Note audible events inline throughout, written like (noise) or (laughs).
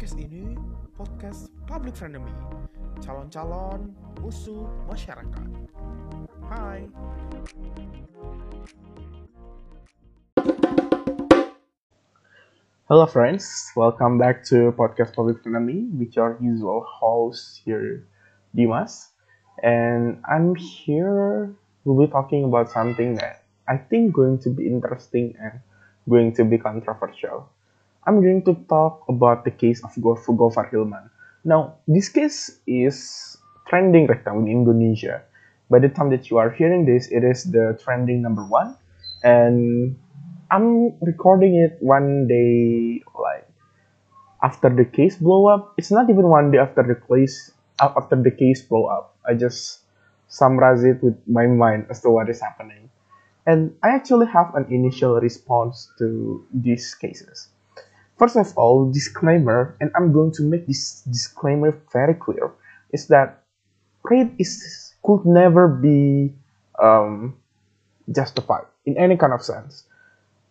Podcast ini podcast public frenemy, calon-calon musuh masyarakat. Hai. Hello, friends. Welcome back to Podcast Public Enemy with your usual host here, Dimas. And I'm here, we'll be talking about something that I think going to be interesting and going to be controversial. I'm going to talk about the case of Gofar Gofar Hilman. Now, this case is trending right now in Indonesia. By the time that you are hearing this, it is the trending number one, and I'm recording it one day like after the case blow up. It's not even one day after the case after the case blow up. I just summarize it with my mind as to what is happening. And I actually have an initial response to these cases. First of all, disclaimer, and I'm going to make this disclaimer very clear, is that rape is could never be um, justified in any kind of sense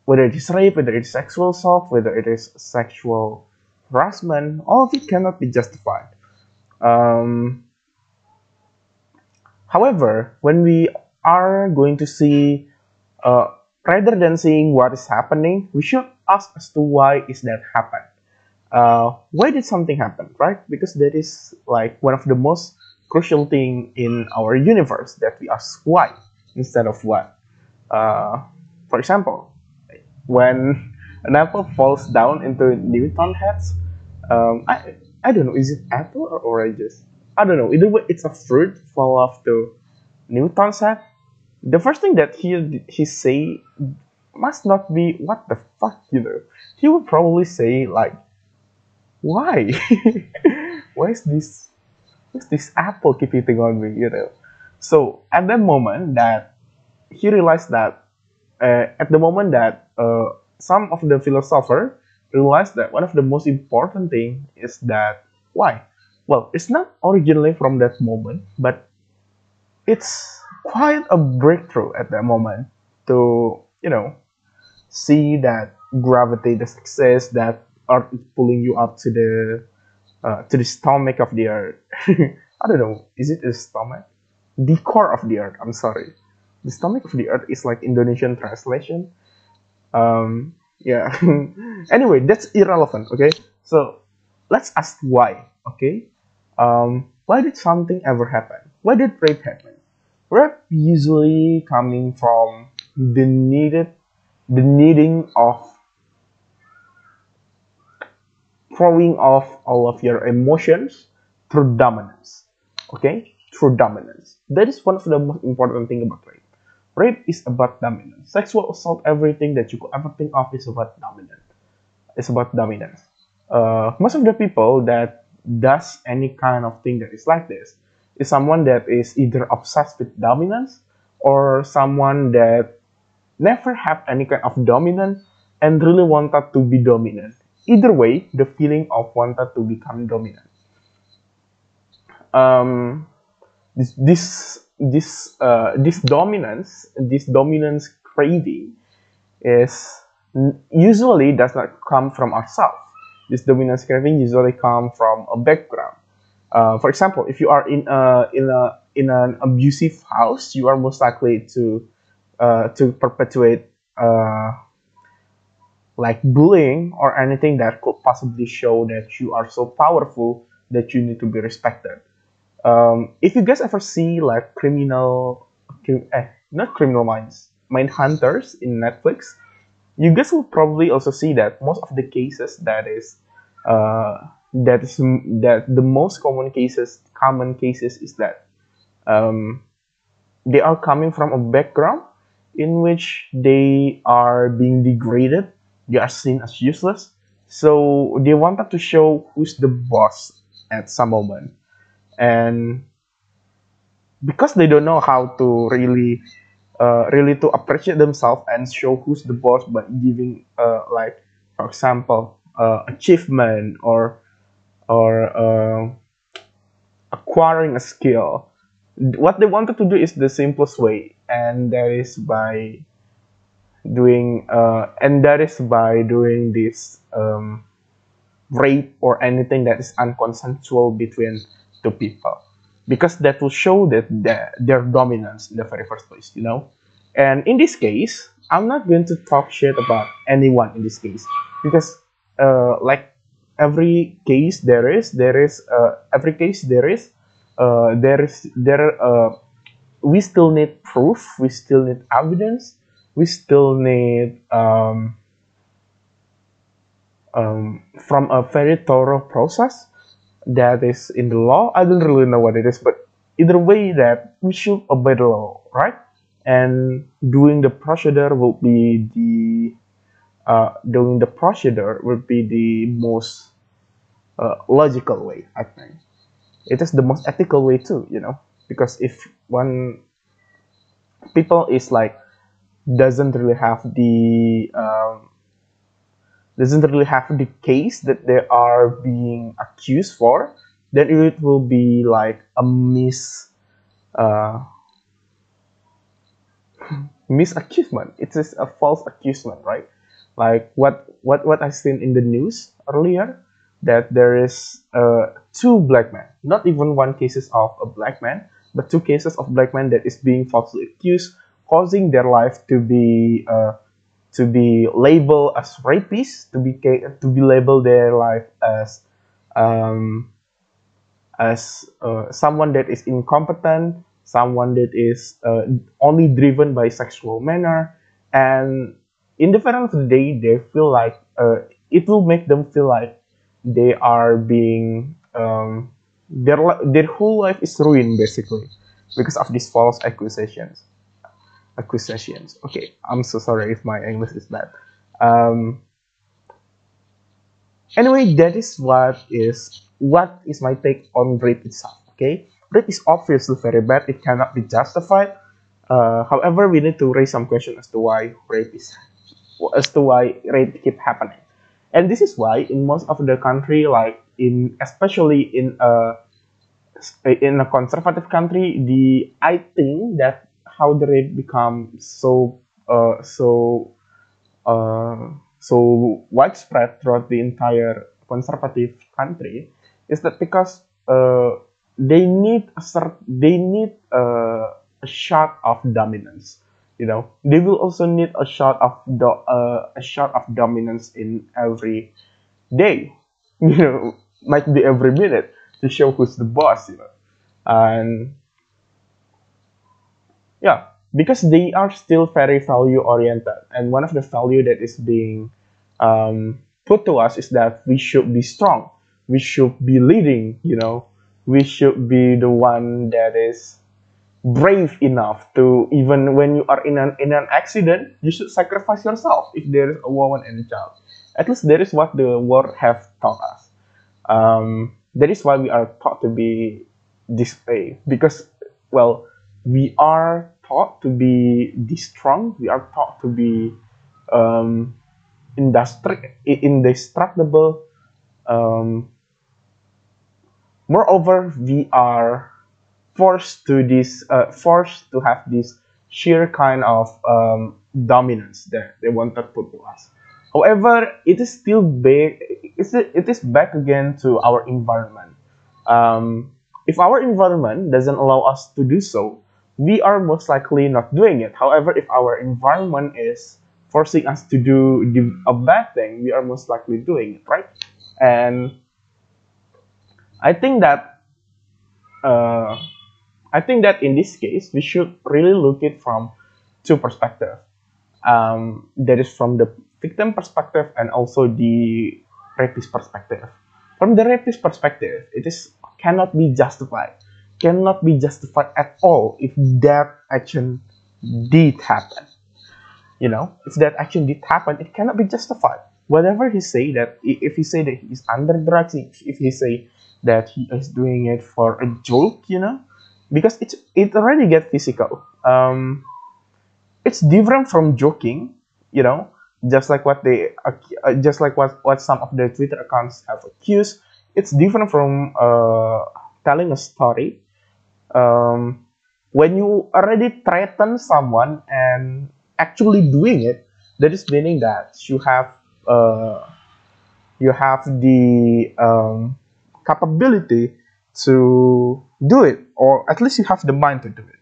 whether it is rape, whether it is sexual assault, whether it is sexual harassment, all of it cannot be justified. Um, however, when we are going to see, uh, rather than seeing what is happening, we should ask as to why is that happen. Uh, why did something happen, right? Because that is like one of the most crucial thing in our universe that we ask why instead of what. Uh, for example, when an apple falls down into Newton heads, um, I I don't know, is it apple or oranges? I don't know. Either way, it's a fruit fall off to Newton's head. The first thing that he he say must not be what the fuck, you know. He would probably say like, why? (laughs) why is this? Why is this apple keep hitting on me? You know. So at that moment that he realized that uh, at the moment that uh, some of the philosopher realized that one of the most important thing is that why well it's not originally from that moment but it's quite a breakthrough at that moment to you know see that gravity the success that earth is pulling you up to the uh, to the stomach of the earth. (laughs) I don't know is it the stomach? The core of the earth i'm sorry. The stomach of the earth is like indonesian translation. Um yeah. (laughs) Anyway that's irrelevant okay? So let's ask why okay? Um why did something ever happen? Why did rape happen rape usually coming from the needed the needing of throwing off all of your emotions through dominance okay? Through dominance that is one of the most important thing about rape. Rape is about dominance. Sexual assault everything that you could ever think of is about dominance. It's about dominance. Uh, most of the people that does any kind of thing that is like this is someone that is either obsessed with dominance or someone that never have any kind of dominant and really wanted to be dominant. Either way the feeling of wanted to become dominant. Um, this this this uh, this dominance this dominance craving is usually does not come from ourselves. This dominance craving usually come from a background uh, for example if you are in a in a in an abusive house you are most likely to uh, to perpetuate uh, like bullying or anything that could possibly show that you are so powerful that you need to be respected. Um, if you guys ever see like criminal eh, not criminal minds mind hunters in netflix you guys will probably also see that most of the cases that is uh, that is that the most common cases common cases is that um, they are coming from a background in which they are being degraded they are seen as useless. So they wanted to show who's the boss at some moment. And because they don't know how to really uh, really to appreciate themselves and show who's the boss by giving uh, like for example uh, achievement or or uh, acquiring a skill. What they wanted to do is the simplest way and that is by doing uh, and that is by doing this um, rape or anything that is unconsensual between two people. Because that will show that their, dominance in the very first place you know? And in this case i'm not going to talk shit about anyone in this case. Because uh, like every case there is there is uh, every case there is uh, there is there uh, we still need proof we still need evidence we still need um, um, from a very thorough process that is in the law. I don't really know what it is, but either way that we should obey the law, right? And doing the procedure will be the uh, doing the procedure will be the most uh, logical way, I think. It is the most ethical way too, you know, because if one people is like doesn't really have the um, doesn't really have the case that they are being accused for, then it will be like a mis uh, (laughs) misaccusement. It is a false accusement, right? Like what what what I seen in the news earlier that there is uh, two black men, not even one cases of a black man, but two cases of black men that is being falsely accused, causing their life to be uh, to be labeled as rapists, to be to be labeled their life as um, as uh, someone that is incompetent, someone that is uh, only driven by sexual manner, and in of the day, they feel like uh, it will make them feel like they are being um, their their whole life is ruined basically because of these false accusations accusations. Okay, I'm so sorry if my English is bad. Um, anyway, that is what is what is my take on rape itself. Okay, rape is obviously very bad. It cannot be justified. Uh, however, we need to raise some question as to why rape is as to why rape keep happening. And this is why in most of the country, like in especially in a in a conservative country, the I think that how the rape become so uh, so uh, so widespread throughout the entire conservative country is that because uh, they need a cert- they need a shot of dominance you know they will also need a shot of do- uh, a shot of dominance in every day (laughs) you know might be every minute to show who's the boss you know. And yeah, because they are still very value oriented, and one of the value that is being um, put to us is that we should be strong, we should be leading, you know, we should be the one that is brave enough to even when you are in an in an accident, you should sacrifice yourself if there is a woman and a child. At least that is what the world have taught us. Um, that is why we are taught to be this way because well we are taught to be this strong. We are taught to be um, industri- indestructible. Um, moreover, we are forced to this uh, forced to have this sheer kind of um, dominance that they want to put to us. However, it is still back. It is back again to our environment. Um, if our environment doesn't allow us to do so, we are most likely not doing it. However, if our environment is forcing us to do a bad thing, we are most likely doing it, right? And I think that uh, I think that in this case, we should really look it from two perspectives. Um, that is from the victim perspective and also the rapist perspective. From the rapist perspective, it is cannot be justified cannot be justified at all if that action did happen. You know, if that action did happen, it cannot be justified. Whatever he say that, if he say that he is under drugs, if he say that he is doing it for a joke, you know, because it's it already get physical. Um, it's different from joking, you know, just like what they, uh, just like what what some of the Twitter accounts have accused. It's different from uh, telling a story um, when you already threaten someone and actually doing it, that is meaning that you have uh, you have the um, capability to do it, or at least you have the mind to do it.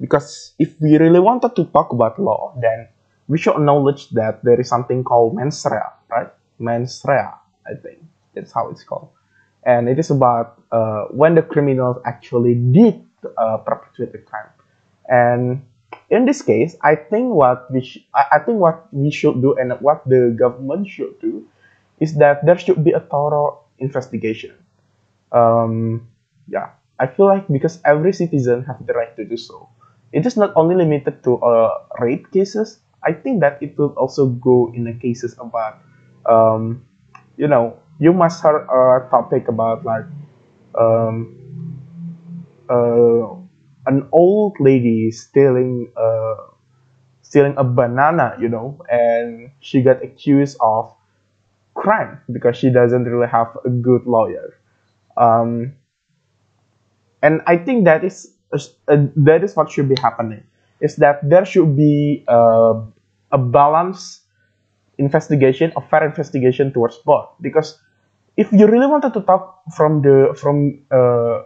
Because if we really wanted to talk about law, then we should acknowledge that there is something called mens rea, right? Mens rea, I think that's how it's called, and it is about uh, when the criminals actually did uh, perpetrate the crime, and in this case, I think what we sh- I, I think what we should do and what the government should do is that there should be a thorough investigation. Um, yeah, I feel like because every citizen has the right to do so. It is not only limited to uh, rape cases. I think that it will also go in the cases about, um, you know, you must heard a topic about like, um, uh, an old lady stealing uh, stealing a banana, you know, and she got accused of crime because she doesn't really have a good lawyer. Um, and I think that is uh, that is what should be happening. Is that there should be a, a balanced investigation, a fair investigation towards both. Because if you really wanted to talk from the from uh,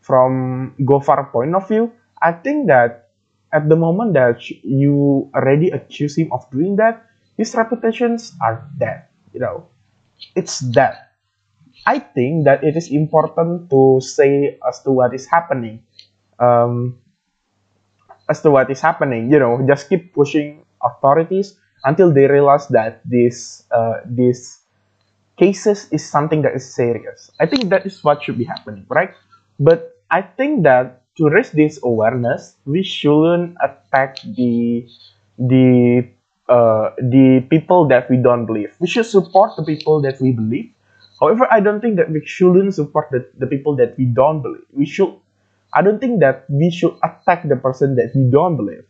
from Gofar point of view, I think that at the moment that you already accuse him of doing that, his reputations are dead. You know, it's dead. I think that it is important to say as to what is happening. Um, as to what is happening, you know, just keep pushing authorities until they realize that this uh, this cases is something that is serious. I think that is what should be happening, right? But I think that to raise this awareness, we shouldn't attack the the uh, the people that we don't believe. We should support the people that we believe. However, I don't think that we shouldn't support the, the people that we don't believe. We should. I don't think that we should attack the person that we don't believe.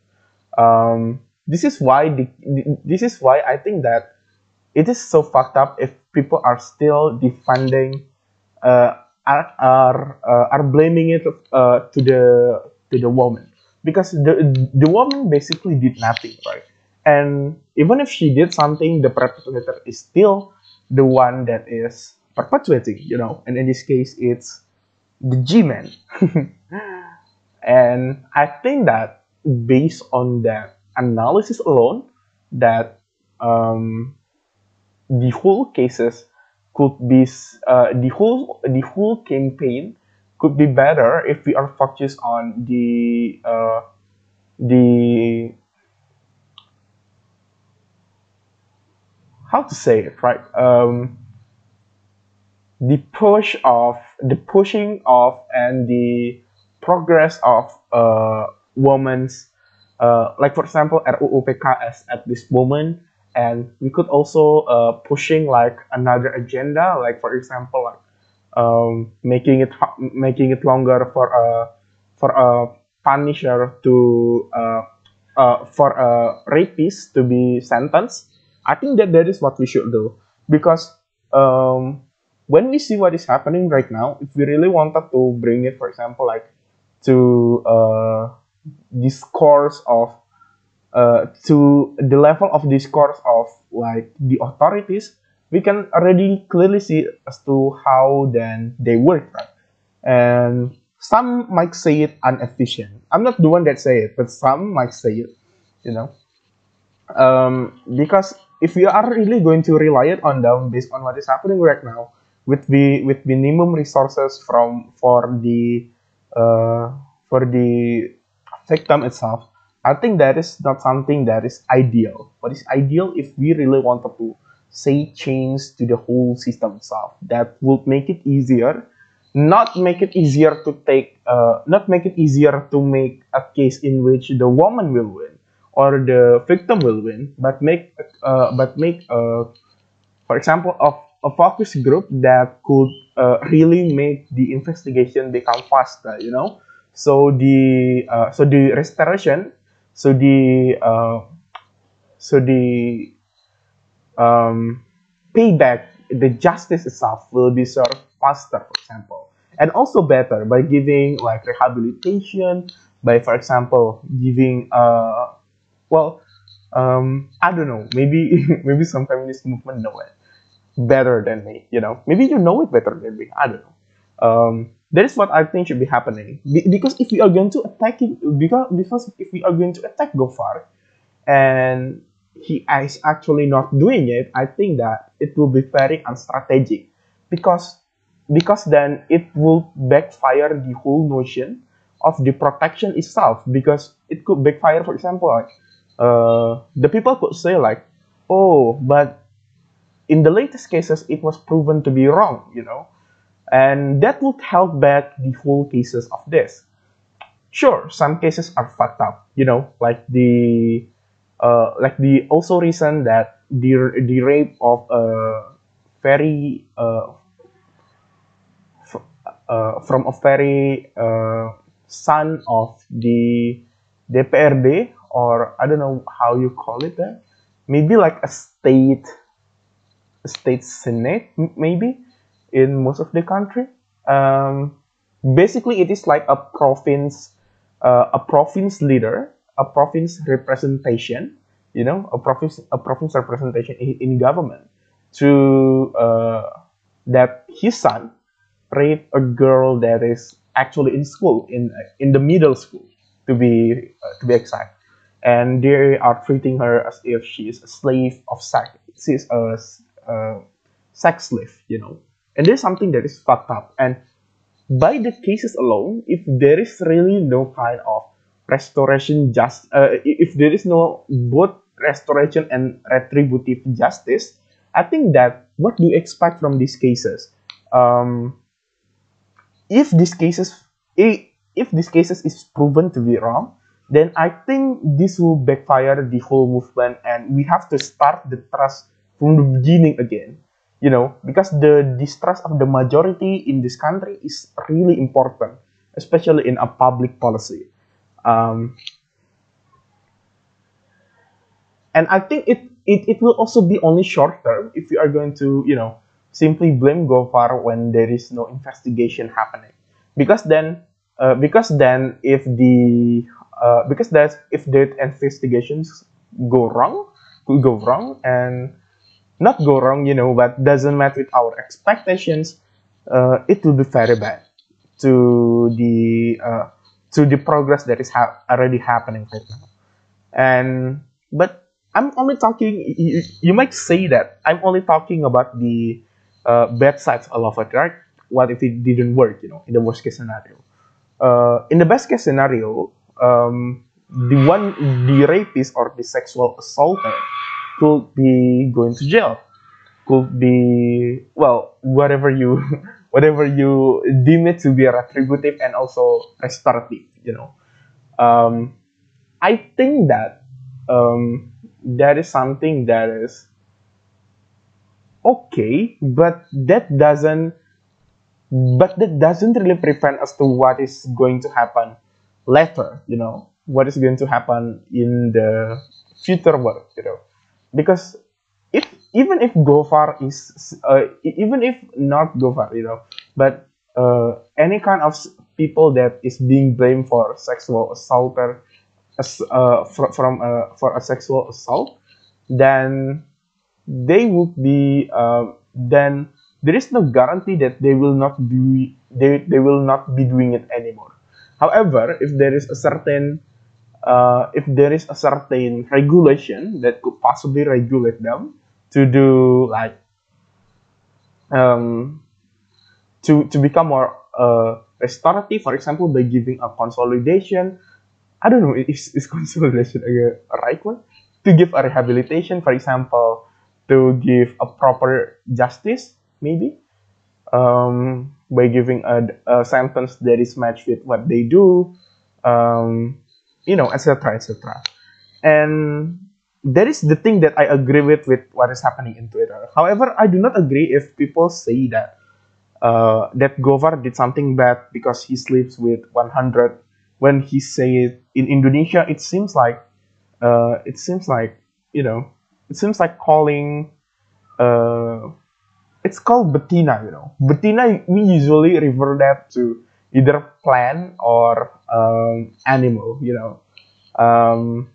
Um, this is why the, this is why I think that it is so fucked up if people are still defending uh, are are, uh, are blaming it uh, to the to the woman because the the woman basically did nothing right and even if she did something the perpetrator is still the one that is perpetuating you know and in this case it's the g-man. (laughs) And i think that based on that analysis alone that um, the whole cases could be uh, the whole the whole campaign could be better if we are focused on the uh, the how to say it right? Um, the push of the pushing of and the progress of uh, women's uh, like for example RUU PKS at this moment. And we could also uh, pushing like another agenda like for example like um, making it making it longer for a for a punisher to uh, uh, for a rapist to be sentenced. I think that that is what we should do. Because um, when we see what is happening right now if we really wanted to bring it for example like to uh, discourse of uh, to the level of discourse of like the authorities, we can already clearly see as to how then they work, right? And some might say it inefficient. I'm not the one that say it, but some might say it, you know. Um, because if we are really going to rely it on them based on what is happening right now, with the with minimum resources from for the uh, for the victim itself, I think that is not something that is ideal. What is ideal if we really wanted to say change to the whole system itself that would make it easier, not make it easier to take, uh, not make it easier to make a case in which the woman will win or the victim will win, but make, uh, but make, uh, for example, a, a focus group that could uh, really make the investigation become faster. You know, so the uh, so the restoration so the uh, so the um, payback, the justice itself will be served faster, for example, and also better by giving like rehabilitation, by for example giving uh, well, um, I don't know, maybe (laughs) maybe some feminist movement know it. Better than me. You know, maybe you know it better than me. I don't know. Um, that is what I think should be happening. Be- because if we are going to attack it, because because if we are going to attack Gofar, and he is actually not doing it, I think that it will be very unstrategic because because then it will backfire the whole notion of the protection itself because it could backfire for example like uh, the people could say like oh but in the latest cases it was proven to be wrong you know? And that would help back the whole cases of this. Sure some cases are fucked up you know? Like the uh, like the also reason that the the rape of a very uh, f- uh, from a very uh, son of the DPRD or I don't know how you call it maybe like a state state senate maybe in most of the country. Um, basically it is like a province uh, a province leader a province representation you know a province a province representation in, in government to uh, that his son raped a girl that is actually in school in in the middle school to be uh, to be exact. And they are treating her as if she is a slave of sex she's a, a sex slave you know and there's something that is fucked up and by the cases alone, if there is really no kind of restoration just uh, if there is no both restoration and retributive justice, I think that what do you expect from these cases? Um, if these cases if these cases is proven to be wrong, then I think this will backfire the whole movement, and we have to start the trust from the beginning again. You know, because the distrust of the majority in this country is really important, especially in a public policy. Um, and I think it, it it will also be only short term if we are going to you know simply blame Gofar when there is no investigation happening, because then uh, because then if the uh, because that if the investigations go wrong could go wrong and not go wrong you know but doesn't match with our expectations uh, it will be very bad to the uh, to the progress that is ha- already happening right now. And but i'm only talking you, you might say that i'm only talking about the uh, bad sides of it right what if it didn't work you know in the worst case scenario? Uh, in the best case scenario um, the one the rapist or the sexual assaulter could be going to jail. Could be well whatever you (laughs) whatever you deem it to be retributive and also restorative you know. Um, I think that um, that is something that is okay, but that doesn't but that doesn't really prevent us to what is going to happen later, you know, what is going to happen in the future world, you know, because if even if Gofar is uh, even if not Gofar, you know, but uh, any kind of people that is being blamed for sexual assault or as, uh, fr- from uh, for a sexual assault, then they would be uh, then there is no guarantee that they will not be they, they will not be doing it anymore. However if there is a certain uh, if there is a certain regulation that could possibly regulate them to do like um, to to become more uh, restorative for example by giving a consolidation. I don't know, is, is (laughs) consolidation a, right one? To give a rehabilitation, for example, to give a proper justice, maybe, um, by giving a, a sentence that is matched with what they do, um, you know, etc., etc. And that is the thing that I agree with with what is happening in Twitter. However, I do not agree if people say that uh, that Gofar did something bad because he sleeps with 100 when he say it in Indonesia it seems like uh, it seems like you know it seems like calling uh, it's called betina you know betina we usually refer that to either plant or um, animal you know um,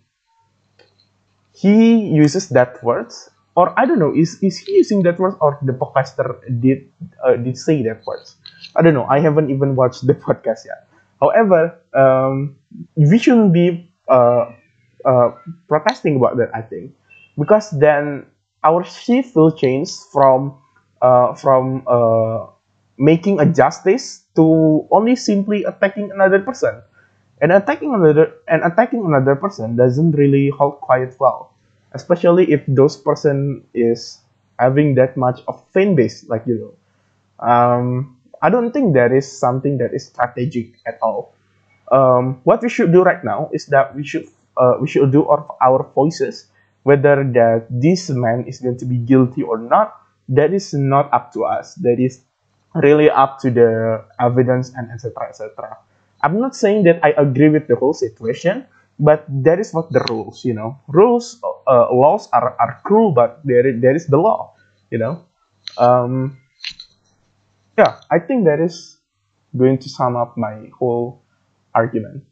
he uses that words or I don't know, is is he using that word or the podcaster did uh, did say that words? I don't know. I haven't even watched the (laughs) podcast yet. However, um, we shouldn't be uh, uh, protesting about that. I think because then our shift will change from uh, from uh, making a justice to only simply attacking another person. And attacking another and attacking another person doesn't really hold quite well especially if those person is having that much of fan base like you know. Um, i don't think that is something that is strategic at all. Um, what we should do right now is that we should uh, we should do our, our voices whether that this man is going to be guilty or not that is not up to us. That is really up to the evidence and etc etc i'm not saying that i agree with the whole situation but that is what the rules you know. Rules uh, laws are, are cruel but there, there is the law you know. Um, yeah i think that is going to sum up my whole argument.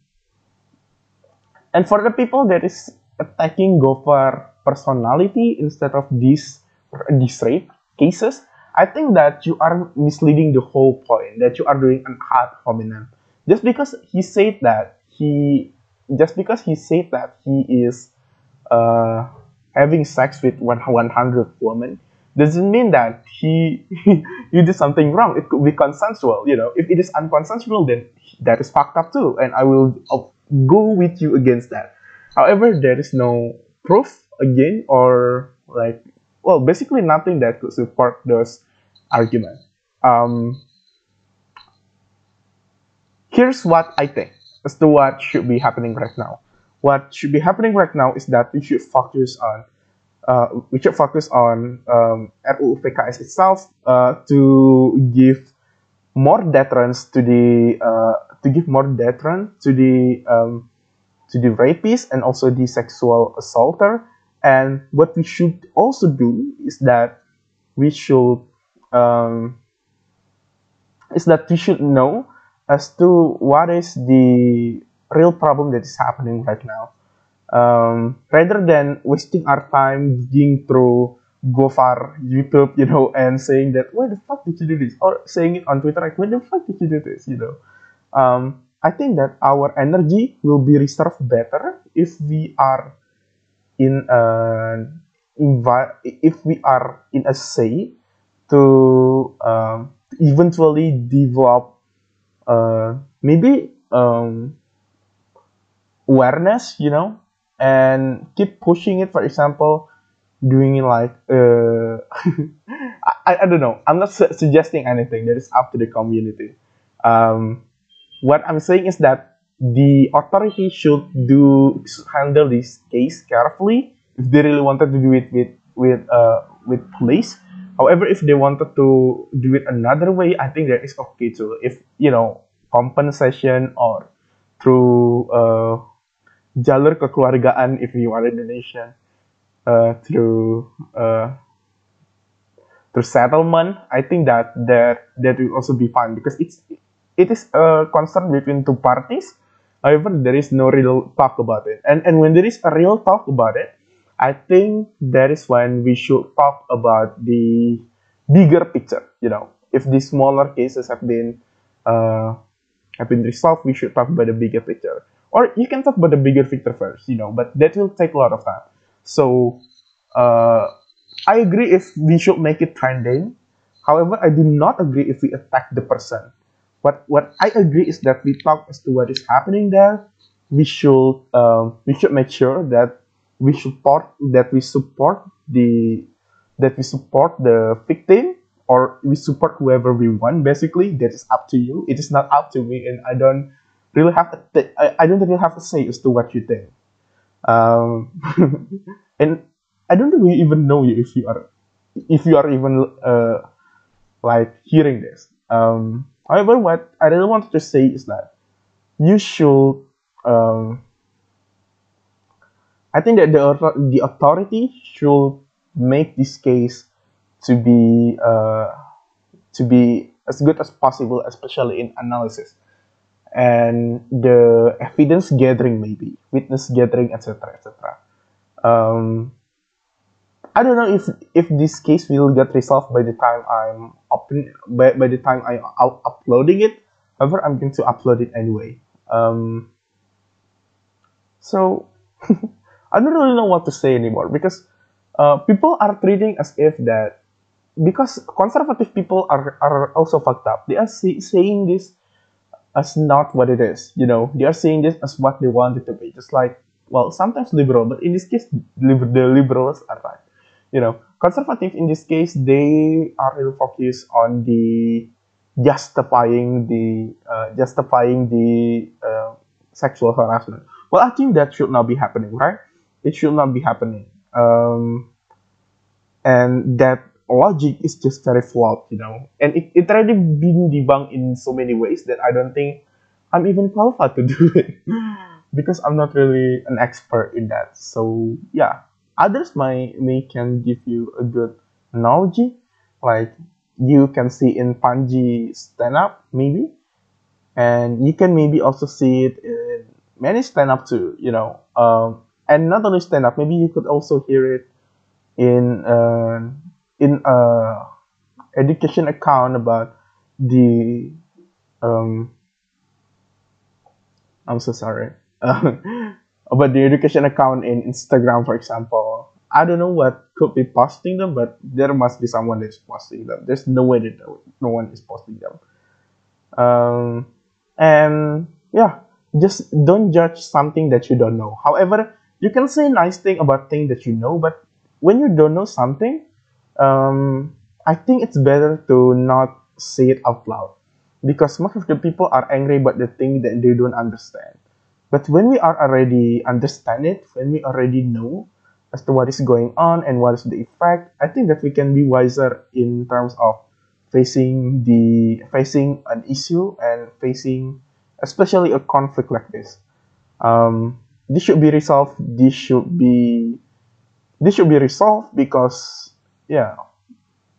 And for the people that is attacking Gofar personality instead of these these rape cases I think that you are misleading the whole point that you are doing an ad hominem. Just because he said that he just because he said that he is uh, having sex with 100 women doesn't mean that he (laughs) you did something wrong. It could be consensual you know. If it is unconsensual then that is fucked up too and i will uh, go with you against that. However there is no proof again or like well basically nothing that could support those arguments um, here's what i think as to what should be happening right now. What should be happening right now is that we should focus on uh, we should focus on um, RUU PKS itself uh, to give more deterrence to the uh, to give more deterrence to the um, to the rapist and also the sexual assaulter. And what we should also do is that we should um, is that we should know as to what is the real problem that is happening right now. Um, rather than wasting our time digging through Gofar, YouTube, you know, and saying that, why the fuck did you do this? Or saying it on Twitter, like, why the fuck did you do this, you know? Um, I think that our energy will be reserved better if we are in an if we are in a say to um, eventually develop uh, maybe um, awareness, you know, and keep pushing it. For example, doing it like uh, (laughs) I, I don't know. I'm not su- suggesting anything. That is up to the community. Um, what I'm saying is that the authority should do handle this case carefully if they really wanted to do it with with uh, with police However, if they wanted to do it another way, I think that is okay too. If you know compensation or through uh, jalur kekeluargaan, if you are Indonesian, uh, through uh, through settlement, I think that that that will also be fine because it's it is a concern between two parties. However, there is no real talk about it, and and when there is a real talk about it, I think that is when we should talk about the bigger picture. You know, if the smaller cases have been uh, have been resolved, we should talk about the bigger picture. Or you can talk about the bigger picture first, you know, but that will take a lot of time. So uh, I agree if we should make it trending. However, I do not agree if we attack the person. What what I agree is that we talk as to what is happening there. We should um, we should make sure that we support that we support the that we support the victim or we support whoever we want basically. That is up to you. It is not up to me and i don't really have to I, I don't really have to say as to what you think. Um, (laughs) and i don't really even know you if you are if you are even uh, like hearing this. Um, however what i really wanted to say is that you should um, I think that the the authority should make this case to be uh, to be as good as possible, especially in analysis and the evidence gathering, maybe witness gathering, etc., etc. Um, I don't know if if this case will get resolved by the time I'm open by, by the time I out uploading it. However, I'm going to upload it anyway. Um, so (laughs) I don't really know what to say anymore because uh, people are treating as if that because conservative people are are also fucked up. They are say, saying this as not what it is. You know, they are saying this as what they want it to be. Just like well, sometimes liberal, but in this case, liber- the liberals are right. You know, conservative in this case, they are really focused on the justifying the uh, justifying the uh, sexual harassment. Well, I think that should not be happening, right? It should not be happening. Um, and that logic is just very flawed, you know. And it, it already been debunked in so many ways that I don't think I'm even qualified to (laughs) do it because I'm not really an expert in that. So yeah, others may may can give you a good analogy, like you can see in Pandji stand up maybe, and you can maybe also see it in many stand up too. You know, um, and not only stand up, maybe you could also hear it in uh, in a education account about the um, I'm so sorry (laughs) about the education account in Instagram, for example. I don't know what could be posting them, but there must be someone that's posting them. There's no way that no one is posting them. Um, and yeah, just don't judge something that you don't know. However, you can say nice thing about thing that you know, but when you don't know something, um, I think it's better to not say it out loud because most of the people are angry about the thing that they don't understand. But when we are already understand it, when we already know as to what is going on and what is the effect, I think that we can be wiser in terms of facing the facing an issue and facing especially a conflict like this. Um, this should be resolved. This should be this should be resolved because yeah,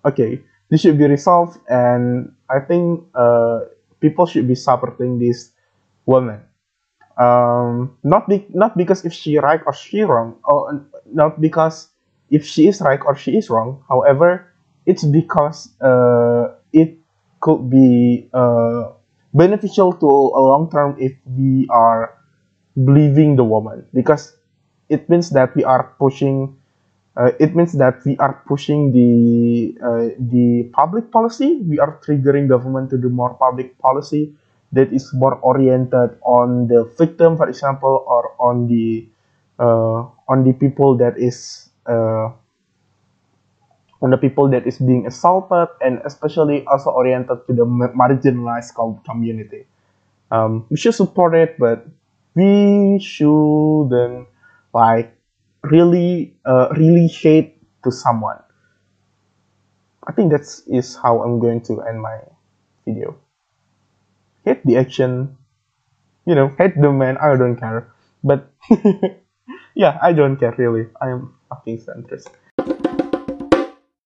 okay, this should be resolved, and I think uh, people should be supporting this woman um, not be, not because if she right or she wrong, or not because if she is right or she is wrong. However, it's because uh, it could be uh, beneficial to a long term if we are believing the woman because it means that we are pushing uh, it means that we are pushing the uh, the public policy we are triggering government to do more public policy that is more oriented on the victim, for example, or on the uh, on the people that is uh, on the people that is being assaulted, and especially also oriented to the marginalized community. Um, we should support it, but we shouldn't like really uh, really hate to someone. I think that's is how I'm going to end my video hate the action, you know, hate the man. I don't care. But (laughs) yeah, I don't care really. I am fucking centrist.